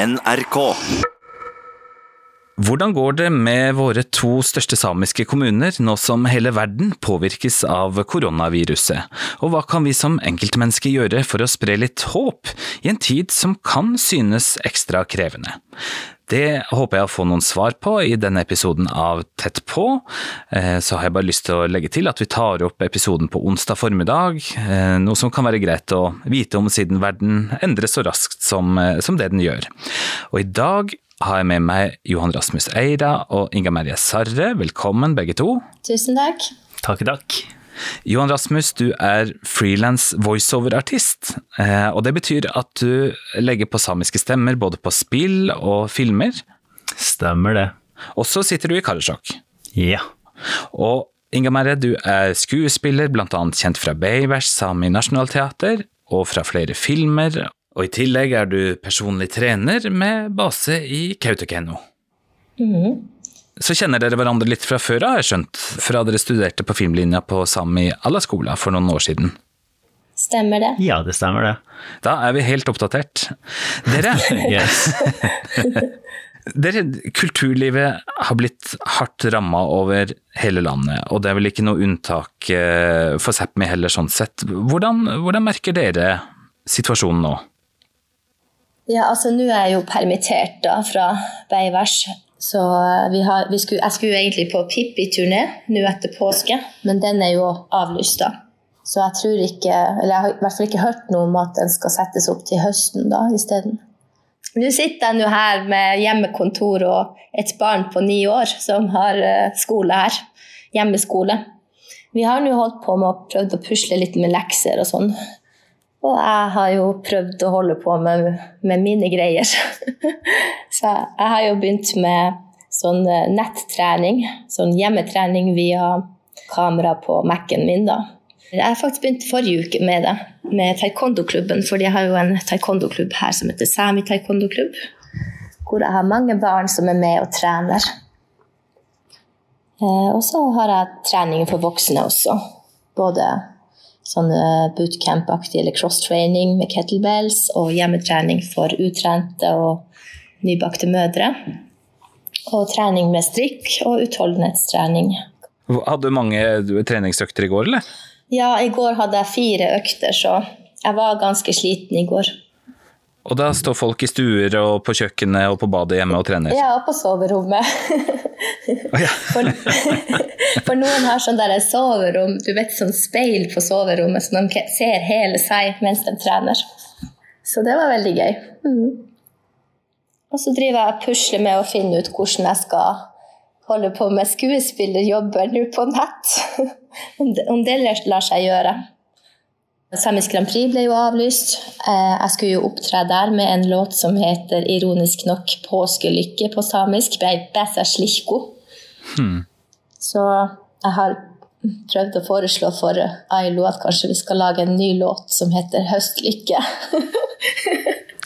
NRK. Hvordan går det med våre to største samiske kommuner nå som hele verden påvirkes av koronaviruset, og hva kan vi som enkeltmennesker gjøre for å spre litt håp i en tid som kan synes ekstra krevende? Det håper jeg å få noen svar på i denne episoden av Tett på. Eh, så har jeg bare lyst til å legge til at vi tar opp episoden på onsdag formiddag, eh, noe som kan være greit å vite om siden verden endres så raskt som, eh, som det den gjør. Og i dag har jeg med meg Johan Rasmus Eira og Inga Merje Sarre. Velkommen begge to. Tusen takk. Takk, takk. Johan Rasmus, du er frilans voiceover-artist. eh, Og det betyr at du legger på samiske stemmer både på spill og filmer. Stemmer det. Og så sitter du i Karasjok. Ja. Og Inga Merre, du er skuespiller, annet kjent fra Beivers Sami Nationaltheater og fra flere filmer. Og i tillegg er du personlig trener med base i Kautokeino. Så kjenner dere hverandre litt fra før, har jeg skjønt, fra dere studerte på filmlinja på Sami Allaskola for noen år siden. Stemmer det? ja, det stemmer det. Da er vi helt oppdatert. Dere, Yes. dere kulturlivet har blitt hardt ramma over hele landet, og det er vel ikke noe unntak eh, for Sápmi heller, sånn sett. Hvordan, hvordan merker dere situasjonen nå? Ja, altså nå er jeg jo permittert da fra Beivers. Så vi har, vi skulle, jeg skulle egentlig på Pippi-turné nå etter påske, men den er jo avlyst da. Så jeg tror ikke, eller jeg har i hvert fall ikke hørt noe om at den skal settes opp til høsten da isteden. Nå sitter jeg nå her med hjemmekontor og et barn på ni år som har eh, skole her. Hjemmeskole. Vi har nå holdt på med å prøve å pusle litt med lekser og sånn. Og jeg har jo prøvd å holde på med, med mine greier. Så jeg har jo begynt med sånn eh, nettrening, sånn hjemmetrening via kamera på Mac-en min. da. Jeg har faktisk begynt forrige uke med det, med taekwondo-klubben, for jeg har jo en taekwondo-klubb her som heter Sami taekwondo-klubb, hvor jeg har mange barn som er med og trener. Eh, Og så har jeg trening for voksne også. Både sånn bootcamp-aktig eller cross-training med kettlebells og hjemmetrening for utrente og nybakte mødre. Og trening med strikk og utholdenhetstrening. Hadde du mange treningsøkter i går, eller? Ja, i går hadde jeg fire økter, så jeg var ganske sliten i går. Og da står folk i stuer og på kjøkkenet og på badet hjemme og trener? Ja, og på soverommet. Ja. For, for noen har sånn der soverom, du vet sånn speil på soverommet, så de ser hele seg mens de trener. Så det var veldig gøy. Mm. Og så driver jeg og pusler med å finne ut hvordan jeg skal holde på med skuespillerjobber nå på nett. Om det, om det lar seg gjøre. Samisk Grand Prix ble jo avlyst. Eh, Jeg skulle jo opptre der med en låt som heter ironisk nok 'Påskelykke' på samisk. Hmm. Så jeg har prøvd å foreslå for Ailo at kanskje vi skal lage en ny låt som heter 'Høstlykke'.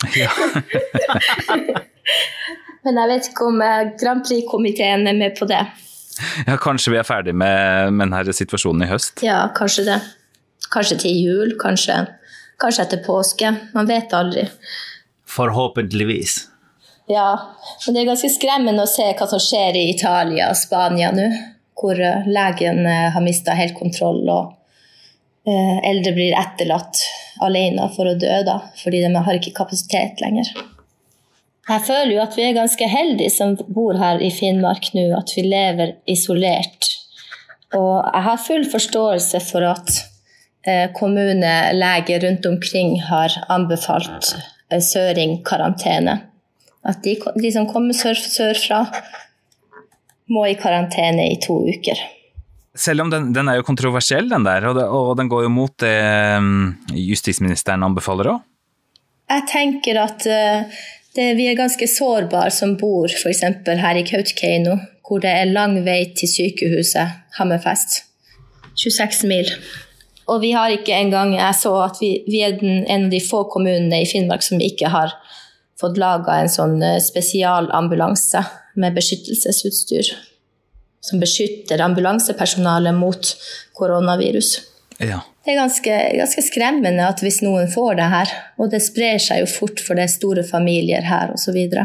Men jeg vet ikke om eh, Grand Prix-komiteen er med på det. ja, kanskje vi er ferdig med, med denne situasjonen i høst? Ja, kanskje det. Kanskje til jul, kanskje, kanskje etter påske. Man vet aldri. Forhåpentligvis. Ja, men det er ganske skremmende å se hva som skjer i Italia og Spania nå. Hvor eh, legen eh, har mista helt kontroll, og eh, eldre blir etterlatt alene for å dø, da, fordi de har ikke kapasitet lenger. Jeg føler jo at vi er ganske heldige som bor her i Finnmark nå, at vi lever isolert. Og jeg har full forståelse for at kommuneleger rundt omkring har anbefalt eh, søringkarantene. At de, de som kommer sør, sørfra, må i karantene i to uker. Selv om den, den er jo kontroversiell, den der, og, det, og den går jo mot det mm, justisministeren anbefaler òg. Jeg tenker at eh, det, vi er ganske sårbare som bor f.eks. her i Kautokeino, hvor det er lang vei til sykehuset Hammerfest. 26 mil. Og vi har ikke engang Jeg så at vi, vi er den, en av de få kommunene i Finnmark som ikke har fått laga en sånn eh, spesialambulanse med beskyttelsesutstyr. Som beskytter ambulansepersonalet mot koronavirus. Ja. Det er ganske, ganske skremmende at hvis noen får det her, og det sprer seg jo fort for det er store familier her osv. Og,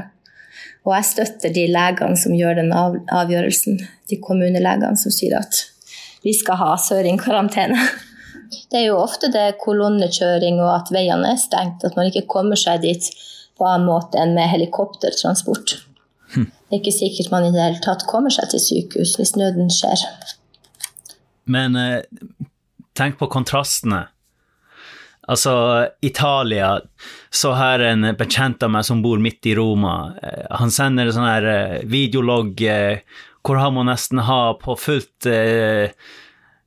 og jeg støtter de legene som gjør den avgjørelsen, de kommunelegene som sier at vi skal ha søring-karantene. Det er jo ofte det kolonnekjøring og at veiene er stengt, at man ikke kommer seg dit på annen måte enn med helikoptertransport. Det er ikke sikkert man i det hele tatt kommer seg til sykehus hvis nøden skjer. Men eh, tenk på kontrastene. Altså, Italia Så her en bekjent av meg som bor midt i Roma. Eh, Han sender sånn her videolog, videologg eh, hvor han må nesten ha på fullt eh,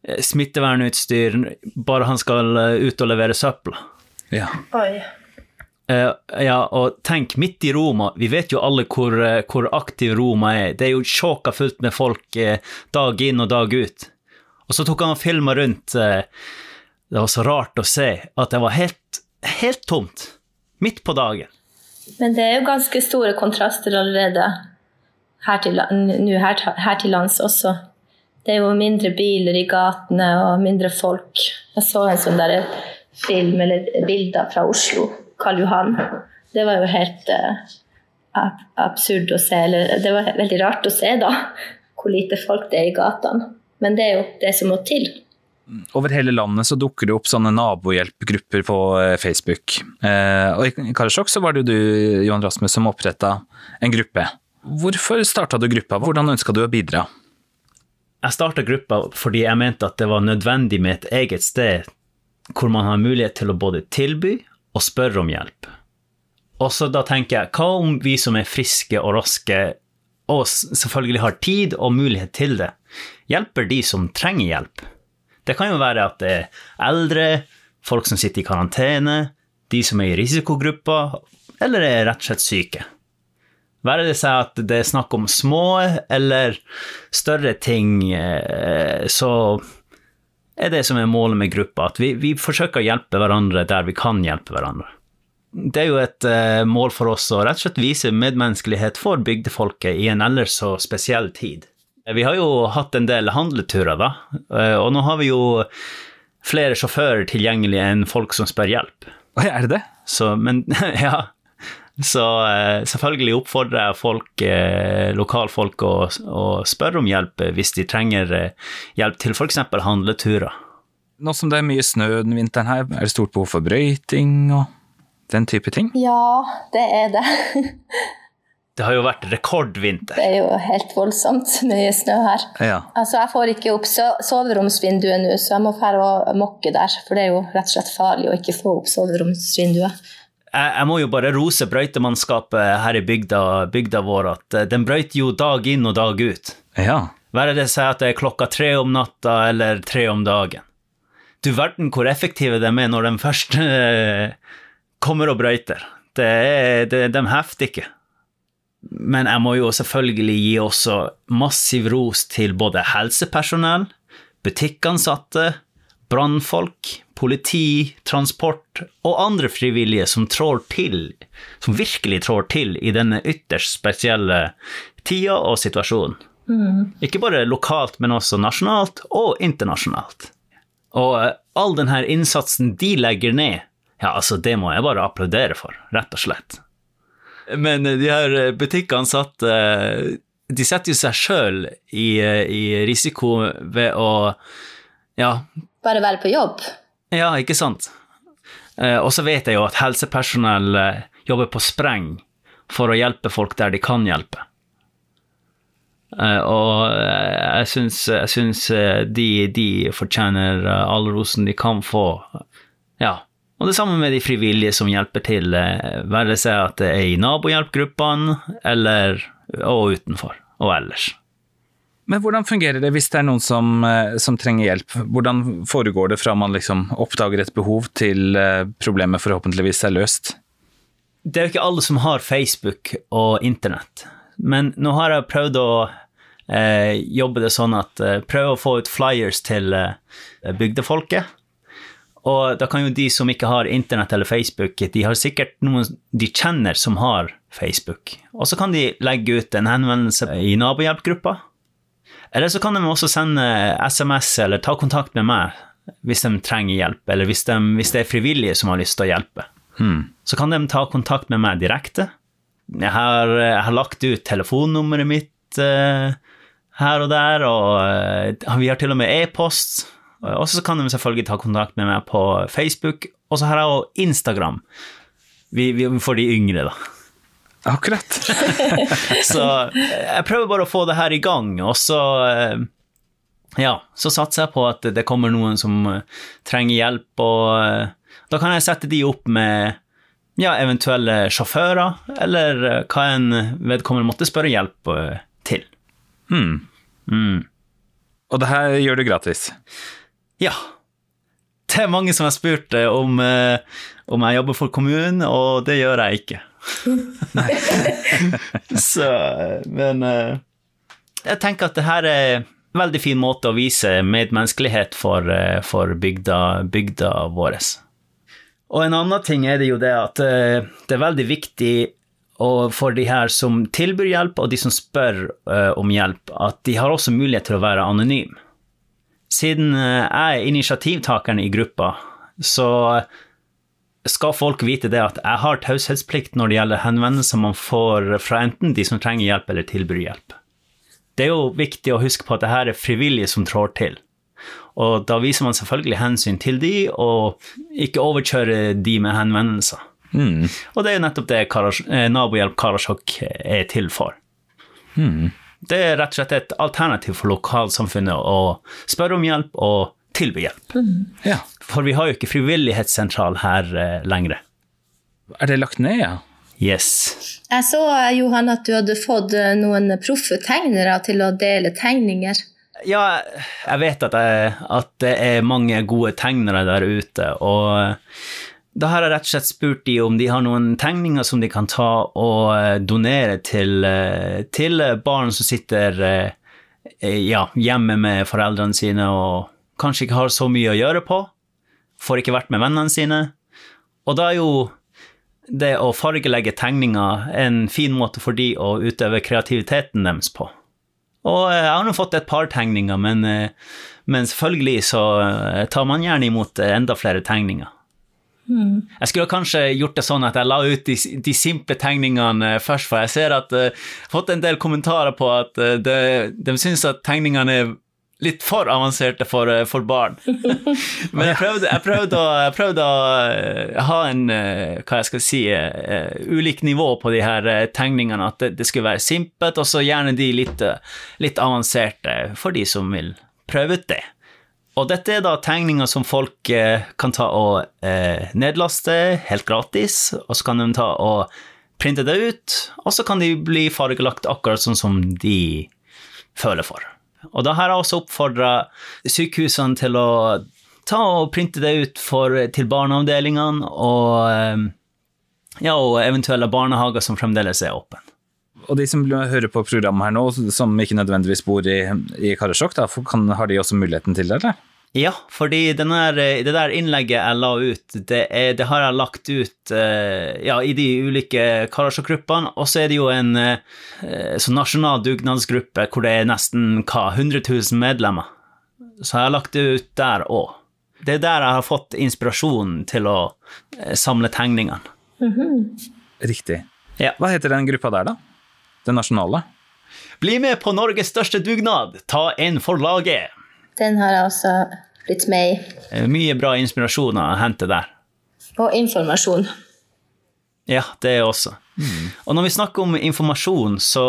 smittevernutstyr bare han skal eh, ut og levere søppel. ja. Eh, ja, og tenk, midt i Roma, vi vet jo alle hvor, eh, hvor aktiv Roma er. Det er jo sjåka fullt med folk uh, dag inn og dag ut. Og så tok han og filma rundt. eh, det var så rart å se at det var helt, helt tomt. Midt på dagen. Men det er jo ganske store kontraster allerede her til, her, her til lands også. Det er jo mindre biler i gatene og mindre folk. Jeg så en sånn der film eller bilder fra Oslo, Karl Johan. Det var jo helt uh, absurd å se. Eller det var veldig rart å se, da, hvor lite folk det er i gatene. Men det er jo det som må til. Over hele landet så dukker det opp sånne nabohjelpgrupper på eh, Facebook. Eh, og i Karasjok så var det jo du, Johan Rasmus, som oppretta en gruppe. Hvorfor starta du gruppa? Hvordan ønska du å bidra? Jeg starta gruppa fordi jeg mente at det var nødvendig med et eget sted hvor man har mulighet til å både tilby og spørre om hjelp. Og så da tenker jeg, hva om vi som er friske og raske, og selvfølgelig har tid og mulighet til det, hjelper de som trenger hjelp? Det kan jo være at det er eldre, folk som sitter i karantene, de som er i risikogrupper, eller er rett og slett syke. Være det seg at det er snakk om små eller større ting, eh, så er det som er målet med gruppa, at vi, vi forsøker å hjelpe hverandre der vi kan hjelpe hverandre. Det er jo et eh, mål for oss å rett og slett vise medmenneskelighet for bygdefolket i en ellers så spesiell tid. Vi har jo hatt en del handleturer, da, eh, og nå har vi jo flere sjåfører tilgjengelig enn folk som spør hjelp. Oi, er det det? Så, men ja. Så eh, selvfølgelig oppfordrer jeg folk, eh, lokalfolk å, å spørre om hjelp eh, hvis de trenger eh, hjelp til f.eks. handleturer. Nå som det er mye snø den vinteren her, er det stort behov for brøyting og den type ting? Ja, det er det. Det har jo vært rekordvinter. Det er jo helt voldsomt mye snø her. Ja. Altså, Jeg får ikke opp soveromsvinduet nå, så jeg må dra og mokke der. For det er jo rett og slett farlig å ikke få opp soveromsvinduet. Jeg, må jo bare rose brøytemannskapet her i bygda, bygda vår, at eh, den brøyter jo dag inn og dag ut. ja. Være det seg at det er klokka tre om natta eller tre om dagen. Du verden hvor effektive de er når de først eh, kommer og brøyter. Det er, det, de hefter ikke. Men jeg må jo selvfølgelig gi også massiv ros til både helsepersonell, butikkansatte, brannfolk, politi, transport og andre frivillige som trår til, som virkelig trår til i denne ytterst spesielle tida og situasjonen. Ikke bare lokalt, men også nasjonalt og internasjonalt. Og eh, all denne innsatsen de legger ned, ja, altså, det må jeg bare applaudere for, rett og slett. Men eh, de her butikkene butikkansatte, eh, de setter jo seg sjøl i, i risiko ved å ja, Bare være på jobb. ja, ikke sant? Eh, og så vet jeg jo at helsepersonell eh, jobber på spreng for å hjelpe folk der de kan hjelpe. Eh, og jeg syns, jeg syns de, de fortjener all rosen de kan få. Ja. Og det samme med de frivillige som hjelper til, være seg at det er i nabohjelpgruppene, eller og utenfor, og ellers. Men hvordan fungerer det hvis det er noen som, eh, som trenger hjelp? Hvordan foregår det fra man liksom oppdager et behov til eh, problemet forhåpentligvis er løst? det er jo ikke alle som har Facebook og internett, men nå har jeg prøvd å eh, jobbe det sånn at eh, prøve å få ut flyers til eh, bygdefolket. Og da kan jo de som ikke har internett eller Facebook, de har sikkert noen de kjenner som har Facebook. Og så kan de legge ut en henvendelse i nabohjelpgruppa. Eller så kan de også sende SMS eller ta kontakt med meg, hvis de trenger hjelp, eller hvis, de, hvis det er frivillige som har lyst til å hjelpe. Så kan de ta kontakt med meg direkte. Jeg har, jeg har lagt ut telefonnummeret mitt uh, her og der, og uh, vi har til og med e-post. Og så kan de selvfølgelig ta kontakt med meg på Facebook, og så har jeg også Instagram. Vi, vi, for de yngre, da. Akkurat. Så jeg prøver bare å få det her i gang, og så eh, ja, så satser jeg på at det kommer noen som eh, trenger hjelp, og eh, da kan jeg sette de opp med ja, eventuelle sjåfører, eller eh, hva en vedkommende måtte spørre hjelp eh, til. Hmm. Mm. Og det her gjør du gratis. Ja. Det er mange som har spurt eh, om, eh, om jeg jobber for kommunen, og det gjør jeg ikke. Så, eh, men uh... jeg tenker at det her er en veldig fin måte å vise medmenneskelighet for, eh, for bygda, bygda vår. Og en annen ting er det jo det at uh, det er veldig viktig og for de her som tilbyr hjelp, og de som spør uh, om hjelp, at de har også mulighet til å være anonym. Siden jeg er initiativtakeren i gruppa, så skal folk vite det at jeg har taushetsplikt når det gjelder henvendelser man får fra enten de som trenger hjelp eller tilbyr hjelp. Det er jo viktig å huske på at det her er frivillige som trår til. Og da viser man selvfølgelig hensyn til de, og ikke overkjøre de med henvendelser. Mm. Og det er jo nettopp det eh, Nabohjelp Karasjok er til for. Det er rett og slett et alternativ for lokalsamfunnet å spørre om hjelp og tilby hjelp. Ja. For vi har jo ikke frivillighetssentral her eh, lenger. Er det lagt ned, ja? Yes. Jeg så Johan, at du hadde fått eh, noen proffe tegnere til å dele tegninger. Ja, jeg vet at, jeg, at det er mange gode tegnere der ute, og da har jeg rett og slett spurt de om de har noen tegninger som de kan ta og eh, donere til, eh, til barn som sitter eh, ja, hjemme med foreldrene sine og kanskje ikke har så mye å gjøre på, får ikke vært med vennene sine. Og da er jo det å fargelegge tegninger en fin måte for de å utøve kreativiteten deres på. Og jeg har nå fått et par tegninger, men, eh, men selvfølgelig så eh, tar man gjerne imot eh, enda flere tegninger. Jeg skulle kanskje gjort det sånn at jeg la ut de, de simple tegningene først, for jeg ser at jeg har fått en del kommentarer på at eh, de, de syns at tegningene er litt for avanserte for, eh, for barn. Men jeg prøvde, jeg prøvde, å, jeg prøvde å eh, ha en, eh, hva jeg skal si, ulik nivå på de her tegningene, at det, det skulle være simpelt, og så gjerne de litt, litt avanserte for de som vil prøve ut det. Og dette er da tegninger som folk kan ta og eh, nedlaste helt gratis, og så kan de ta og printe det ut, og så kan de bli fargelagt akkurat sånn som de føler for. Og da har jeg også oppfordra sykehusene til å ta og printe det ut for, til barneavdelingene og, eh, ja, og eventuelle barnehager som fremdeles er åpne. Og de som hører på programmet her nå, som ikke nødvendigvis bor i, i Karasjok, da, kan, har de også muligheten til det, eller? Ja, fordi denne, det der innlegget jeg la ut, det, er, det har jeg lagt ut eh, ja, i de ulike Karasjok-gruppene, og så er det jo en eh, sånn nasjonal dugnadsgruppe hvor det er nesten hva, 100 000 medlemmer. Så jeg har lagt det ut der òg. Det er der jeg har fått inspirasjonen til å eh, samle tegningene. Riktig. Ja. Hva heter den gruppa der, da? Den nasjonale? Bli med på Norges største dugnad! Ta en for laget! Den har jeg også blitt med i. Eh, Mye bra inspirasjon å hente der. Og informasjon. Ja, det også. også. Og når vi snakker om informasjon, så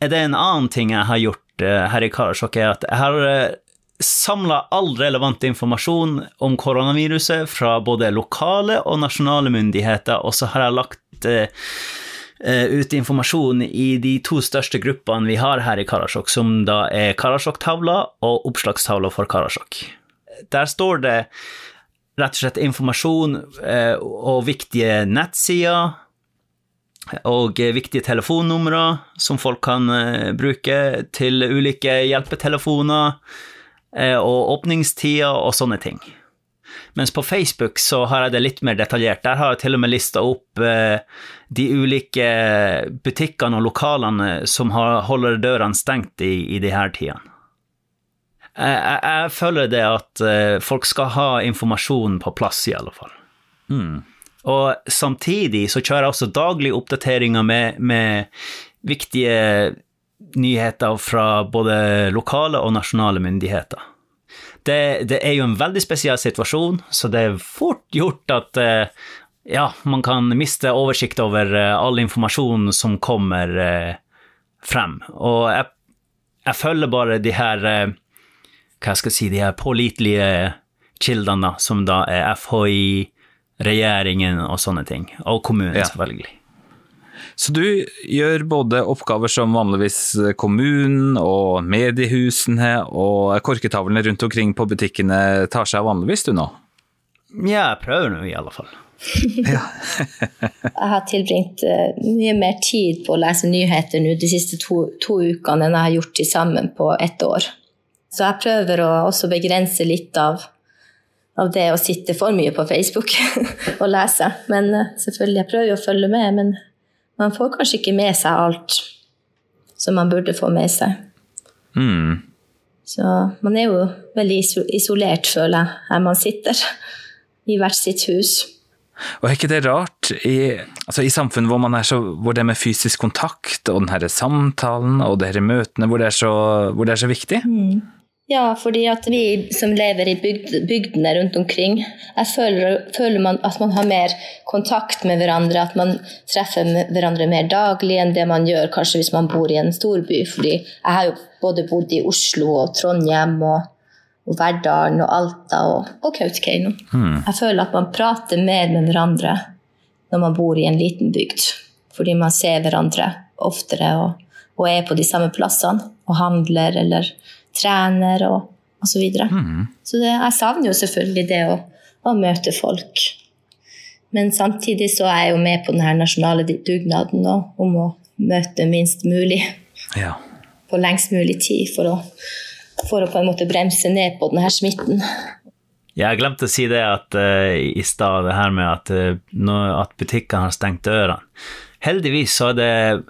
er det en annen ting jeg har gjort eh, her i Karasjok, er at jeg har uh, samla all relevant informasjon om koronaviruset fra både lokale og nasjonale myndigheter, og så har jeg lagt eh, eh, ut informasjon i de to største gruppene vi har her i Karasjok, som da er Karasjok-tavla og oppslagstavla for Karasjok. Der står det rett og slett informasjon eh, og viktige nettsider og eh, viktige telefonnumre som folk kan eh, bruke til ulike hjelpetelefoner eh, og åpningstider og sånne ting. Mens på Facebook så har jeg det litt mer detaljert. Der har jeg til og med lista opp eh, de ulike butikkene og lokalene som har, holder dørene stengt i, i de her tidene. jeg, jeg, jeg føler det at eh, folk skal ha informasjon på plass, i alle fall. Og samtidig så kjører jeg også daglige oppdateringer med, med viktige nyheter fra både lokale og nasjonale myndigheter. Det, det, er jo en veldig spesiell situasjon, så det er fort gjort at eh, ja, man kan miste oversikt over eh, all informasjon som kommer eh, frem. Og jeg, jeg følger bare de her hva skal jeg si, de her pålitelige kildene, som da er FHI, regjeringen og sånne ting. Og kommunen, ja. selvfølgelig. Så du gjør både oppgaver som vanligvis kommunen og mediehusene og korketavlene rundt omkring på butikkene tar seg av vanligvis, du nå? Ja, jeg prøver nå i alle fall. jeg har tilbringt uh, mye mer tid på å lese nyheter nå de siste to, to ukene enn jeg har gjort til sammen på ett år. Så jeg prøver å også begrense litt av, av det å sitte for mye på Facebook og lese. Men uh, selvfølgelig, jeg prøver jo å følge med, men man får kanskje ikke med seg alt som man burde få med seg. Mm. Så man er jo veldig isolert, føler jeg, her man sitter. I hvert sitt hus. Og er ikke det rart i, altså i samfunn hvor, man så, hvor det med fysisk kontakt og denne samtalen og disse møtene, hvor det er så, hvor det er så viktig? Mm. Ja, fordi at vi som lever i bygd, bygdene rundt omkring, jeg føler, føler man at man har mer kontakt med hverandre, at man treffer hverandre mer daglig enn det man gjør kanskje hvis man bor i en storby. Fordi jeg har jo både bodd i Oslo og Trondheim og, og Verdalen og Alta og, og Kautokeino. Mm. Jeg føler at man prater mer med hverandre når man bor i en liten bygd. Fordi man ser hverandre oftere og, og er på de samme plassene og handler eller trener og osv. Så, videre. mm. så det, jeg savner jo selvfølgelig det å, å, møte folk. Men samtidig så er jeg jo med på denne nasjonale dugnaden om å møte minst mulig ja. på lengst mulig tid for å, for å på en måte bremse ned på denne smitten. Jeg glemte å si det at, uh, i stad, det her med at, uh, at butikkene har stengt dørene. Heldigvis så er det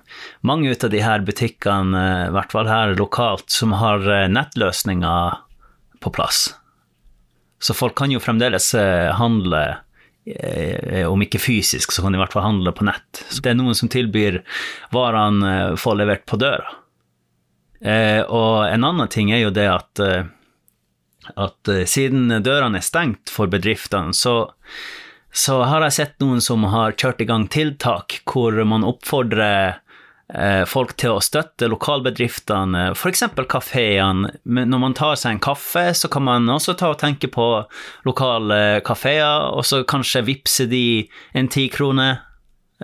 mange ut av de her butikkene, i hvert fall her lokalt, som har eh, nettløsninger på plass. Så folk kan jo fremdeles eh, handle, eh, om ikke fysisk, så kan de i hvert fall handle på nett. Så det er noen som tilbyr varene få levert på døra. Og en annen ting er jo det at, at siden dørene er stengt for bedriftene, så så har jeg sett noen som har kjørt i gang tiltak hvor man oppfordrer eh, folk til å støtte lokalbedriftene, f.eks. kafeene. Når man tar seg en kaffe, så kan man også ta og tenke på lokale kafeer, og så kanskje vippse de en ti kroner.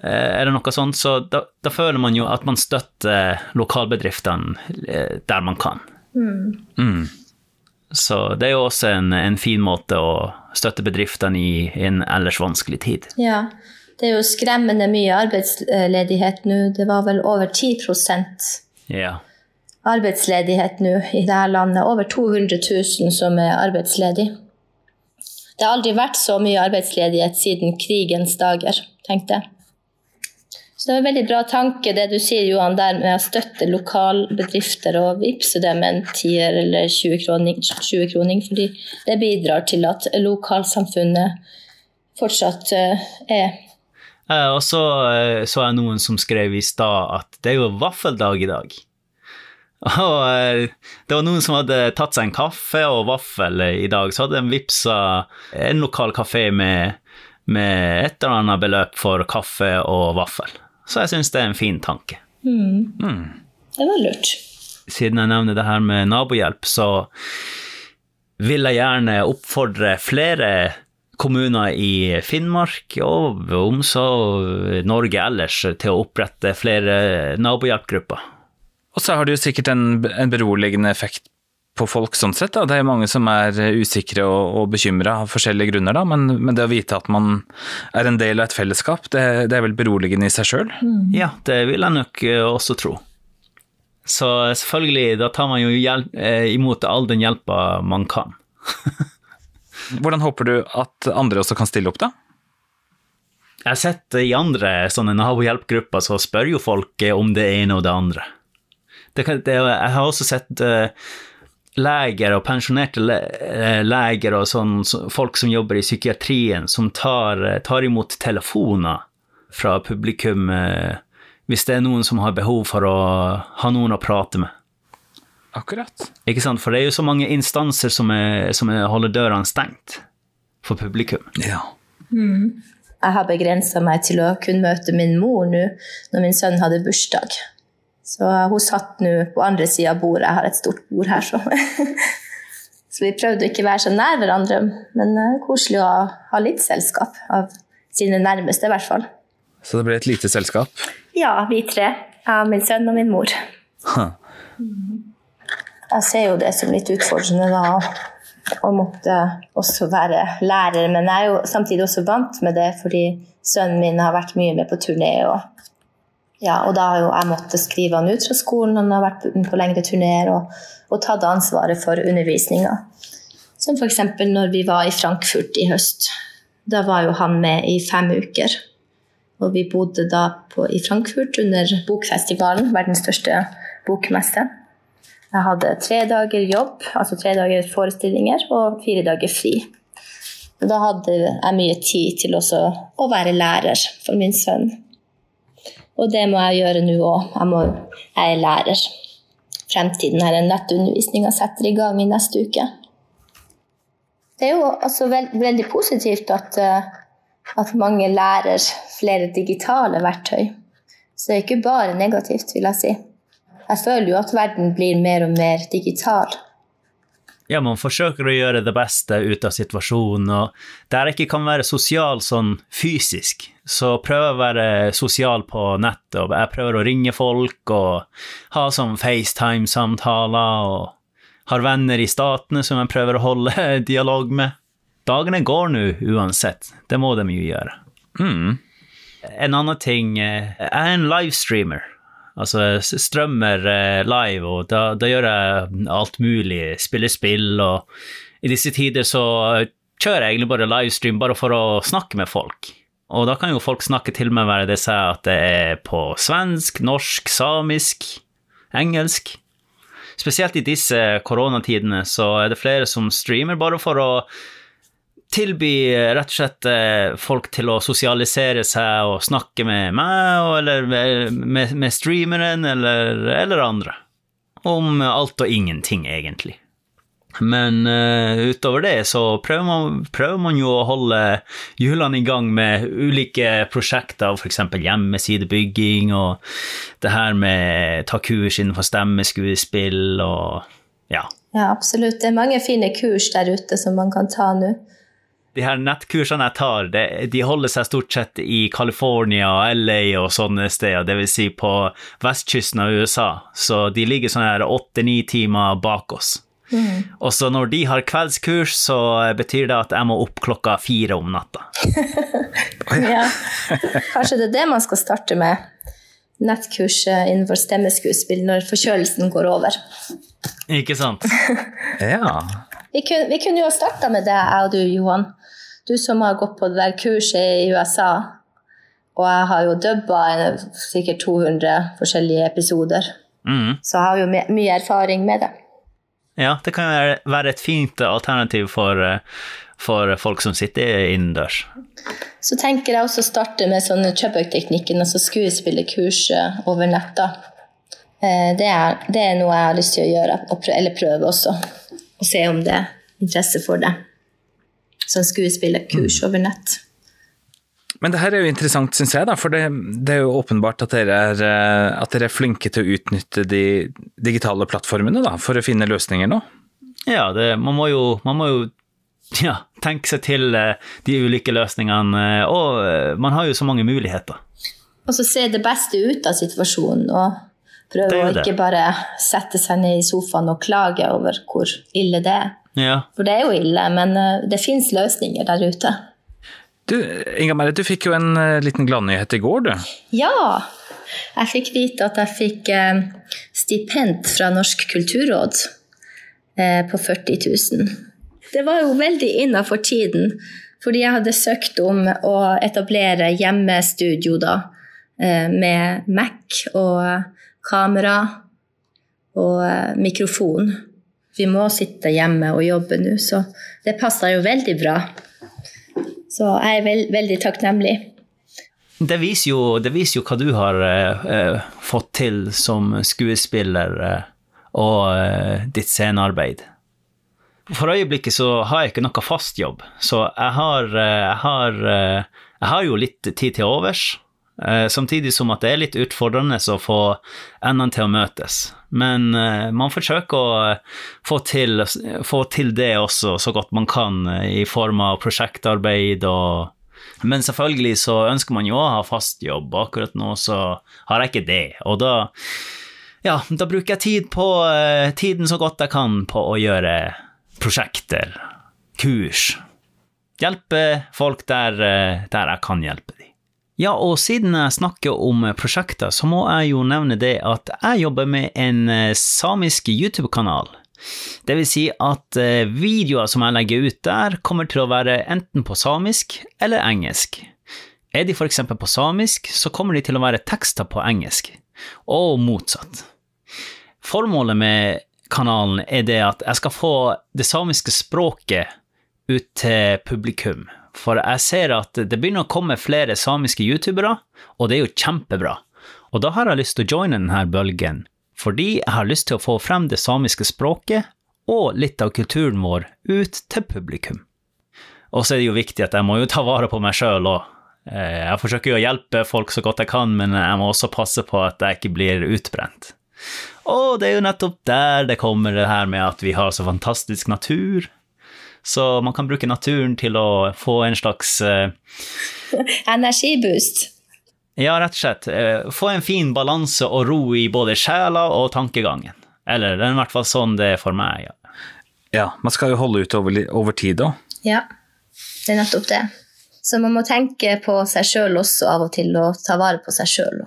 Eh, det noe sånt? Så da, da, føler man jo at man støtter lokalbedriftene eh, der man kan. Mm. Mm. Så det er jo også en, en fin måte å støtte bedriftene i, en ellers vanskelig tid. Ja, det er jo skremmende mye arbeidsledighet nå. Det var vel over 10 ja. arbeidsledighet nå i dette landet. Over 200 000 som er arbeidsledige. Det har aldri vært så mye arbeidsledighet siden krigens dager, tenkte jeg. Så det var en veldig bra tanke det du sier Johan, der med å støtte lokalbedrifter og vippse dem en tier eller 20 kroning, 20 kroning, fordi det bidrar til at lokalsamfunnet fortsatt uh, er eh, Og så uh, så jeg noen som skrev i stad at det er jo vaffeldag i dag. Og det var noen som hadde tatt seg en kaffe og vaffel i dag, så hadde de vippsa en lokal kafé med, med et eller annet beløp for kaffe og vaffel. Så jeg syns det er en fin tanke. Mm. Mm. Det var lurt. Siden jeg nevner det her med nabohjelp, så vil jeg gjerne oppfordre flere kommuner i Finnmark og om og Norge ellers til å opprette flere nabohjelpgrupper. Og så har det jo sikkert en, en beroligende effekt på folk sånn sett. Da. Det er mange som er usikre og, og bekymra av forskjellige grunner, da. Men, men, det å vite at man er en del av et fellesskap, det, det er vel beroligende i seg sjøl? Mm. Ja, det vil jeg nok eh, også tro. Så selvfølgelig, da tar man jo hjelp, eh, imot all den hjelpa man kan. Hvordan håper du at andre også kan stille opp, da? Jeg har sett i andre sånne nabohjelpgrupper, så spør jo folk om det ene og det andre. Det kan, det, jeg har også sett leger og pensjonerte le eh, leger og sånn, så, folk som jobber i psykiatrien, som tar, eh, tar imot telefoner fra publikum eh, hvis det er noen som har behov for å ha noen å prate med. Akkurat. Ikke sant? For det er jo så mange instanser som, er, som er, holder dørene stengt for publikum. Ja. Mm. Jeg har begrensa meg til å kunne møte min mor nå når min sønn hadde bursdag. Så hun satt nå på andre sida av bordet. Jeg har et stort bord her, så. så vi prøvde å ikke være så nær hverandre, men uh, koselig å ha litt selskap av sine nærmeste, i hvert fall. Så det ble et lite selskap? Ja, vi tre. Jeg, min sønn og min mor. Huh. Jeg ser jo det som litt utfordrende da, å måtte også være lærer, men jeg er jo samtidig også vant med det fordi sønnen min har vært mye med på turné. og ja, og da har jo jeg måttet skrive han ut fra skolen, han har vært på lengre turneer og, og tatt ansvaret for undervisninga. Som f.eks. når vi var i Frankfurt i høst. Da var jo han med i fem uker. Og vi bodde da på, i Frankfurt under bokfestivalen, verdens største bokmesse. Jeg hadde tre dager jobb, altså tre dager forestillinger, og fire dager fri. Og da hadde jeg mye tid til også å være lærer for min sønn. Og det må jeg gjøre nå òg. Jeg, jeg, er lærer. Fremtiden er nettundervisninga setter i gang i neste uke. Det er jo altså veld, veldig positivt at, eh, at, mange lærer flere digitale verktøy. Så det er ikke bare negativt, vil jeg si. Jeg føler jo at verden blir mer og mer digital ja, man forsøker å gjøre det beste ut av situasjonen, og der jeg ikke kan være sosial sånn fysisk, så prøver jeg å være sosial på nettet, og jeg prøver å ringe folk og ha sånn FaceTime-samtaler, og har venner i statene som jeg prøver å holde dialog med. Dagene går nå uansett, det må de jo gjøre. Mm. En annen ting, eh, jeg er en livestreamer. Altså strømmer eh, live, og da, da, gjør jeg alt mulig. Spiller spill, og i disse tider så kjører jeg egentlig bare livestream bare for å snakke med folk. Og da kan jo folk snakke til meg med det seg at det er på svensk, norsk, samisk, engelsk. Spesielt i disse koronatidene så er det flere som streamer bare for å tilby rett og slett eh, folk til å sosialisere seg og snakke med meg, eller med, med streameren, eller, eller, andre. Om alt og ingenting, egentlig. Men uh, utover det så prøver man, prøver man, jo å holde hjulene i gang med ulike prosjekter, f.eks. hjemmesidebygging og det her med ta kurs innenfor stemmeskuespill og ja. Ja, absolutt. Det er mange fine kurs der ute som man kan ta nå de her nettkursene jeg tar, det, de holder seg stort sett i California og LA og sånne steder, dvs. Si på vestkysten av USA. Så de ligger sånn her åtte-ni timer bak oss. Mm. Og så når de har kveldskurs, så betyr det at jeg må opp klokka fire om natta. ja. Kanskje det er det man skal starte med. Nettkurs innenfor stemmeskuespill når forkjølelsen går over. Ikke sant? ja. Vi kunne, vi kunne jo ha starta med det, jeg og du, Johan. Du som har gått på det der kurset i USA. Og jeg har jo dubba sikkert 200 forskjellige episoder. Mm. Så jeg har jo my mye erfaring med det. Ja, det kan være et fint alternativ for, for folk som sitter innendørs. Så tenker jeg også å starte med sånne Chubbuck-teknikken, altså skuespillerkurs over netta. Eh, det er, det er, noe jeg har lyst til å gjøre, eller prøve også. Og se om det er interesse for det sånn skuespillerkurs over nett. Men det her er jo interessant, syns jeg, da, for det, det, er jo åpenbart at dere, er, eh, at dere, er, flinke til å utnytte de digitale plattformene da, for å finne løsninger nå. Ja, det, man må jo, man må jo ja, tenke seg til eh, de ulike løsningene, eh, og man har jo så mange muligheter. Og så se det beste ut av situasjonen, og prøve å ikke bare sette seg ned i sofaen og klage over hvor ille det er. Ja. For det er jo ille, men eh, det fins løsninger der ute. Du, Inga Merit, du fikk jo en uh, liten gladnyhet i går, du. Ja. Jeg fikk vite at jeg fikk uh, stipend fra Norsk kulturråd på 40 000. Det var jo veldig innafor tiden, fordi jeg hadde søkt om å etablere hjemmestudio da, med Mac og kamera og mikrofon. Vi må sitte hjemme og jobbe nå, så det passer jo veldig bra. Så jeg er veld, veldig takknemlig. Det viser, jo, det viser jo hva du har eh, fått til som skuespiller eh, og eh, ditt scenearbeid. For øyeblikket så har jeg ikke noe fast jobb, så jeg har, eh, jeg har, eh, jeg har jo litt tid til overs. Eh, samtidig som at det er litt utfordrende å få endene til å møtes. Men eh, man forsøker å eh, få til, få til, det også så godt man kan, i form av prosjektarbeid og Men selvfølgelig så ønsker man jo å ha fast jobb, akkurat nå så har jeg ikke det. Og da, ja, da bruker jeg tid på, tiden så godt jeg kan på å gjøre prosjekter, kurs. Hjelpe folk der, der jeg kan hjelpe dem. Ja, og siden jeg snakker om prosjekter, så må jeg jo nevne det at jeg jobber med en eh, samisk YouTube-kanal. Det vil si at eh, videoer som jeg legger ut der, kommer til å være enten på samisk eller engelsk. Er de for eksempel på samisk, så kommer de til å være tekster på engelsk, og motsatt. Formålet med kanalen er det at jeg skal få det samiske språket ut til publikum, for jeg ser at det begynner å komme flere samiske youtubere, og det er jo kjempebra. Og da har jeg lyst til å joine denne bølgen, fordi jeg har lyst til å få frem det samiske språket og litt av kulturen vår ut til publikum. Og så er det jo viktig at jeg må jo ta vare på meg sjøl òg. Eh, jeg forsøker jo å hjelpe folk så godt jeg kan, men jeg må også passe på at jeg ikke blir utbrent. Og det er jo nettopp der det kommer det her med at vi har så fantastisk natur, så man kan bruke naturen til å få en slags uh, Energiboost. Ja, rett og slett. Uh, få en fin balanse og ro i både sjela og tankegangen. Eller det er i hvert fall sånn det er for meg. Ja, ja man skal jo holde ut over, over tid òg. Ja, det er nettopp det. Så man må tenke på seg sjøl også av og til, og ta vare på seg sjøl.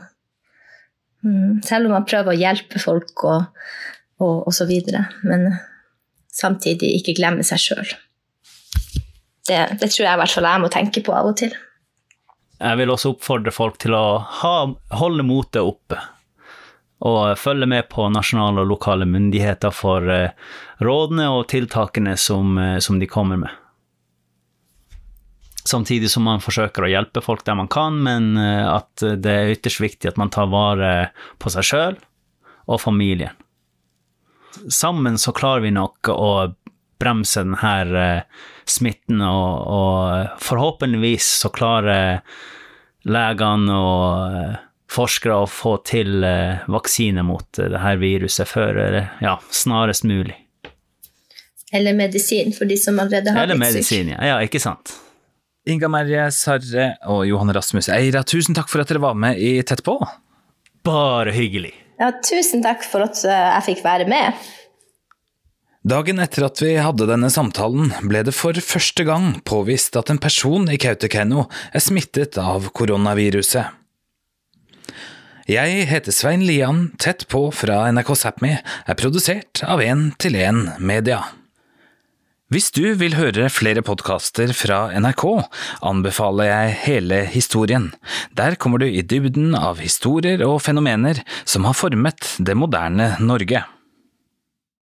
Mm, selv om man prøver å hjelpe folk og, og, og så videre. Men samtidig ikke glemme seg sjøl det, det, tror jeg i hvert fall jeg må tenke på av og til. Jeg vil også oppfordre folk til å ha, holde motet oppe. Og følge med på nasjonale og lokale myndigheter for eh, rådene og tiltakene som, eh, som, de kommer med. Samtidig som man forsøker å hjelpe folk der man kan, men eh, at det er ytterst viktig at man tar vare på seg sjøl og familien. Sammen så klarer vi nok å bremse denne eh, smitten, og, og forhåpentligvis så klarer legene og eh, forskere å få til eh, vaksine mot dette viruset før ja, snarest mulig. Eller medisin for de som allerede har Eller blitt syke. Ja. ja, ikke sant. Inga Merje Sarre og Johan Rasmus Eira, tusen takk for at dere var med i Tett på. Bare hyggelig. Ja, tusen takk for at jeg fikk være med. Dagen etter at vi hadde denne samtalen, ble det for første gang påvist at en person i Kautokeino er smittet av koronaviruset. Jeg heter Svein Lian, tett på fra NRK Sápmi, er produsert av 1 til 1 Media. Hvis du vil høre flere podkaster fra NRK, anbefaler jeg Hele historien. Der kommer du i dybden av historier og fenomener som har formet det moderne Norge.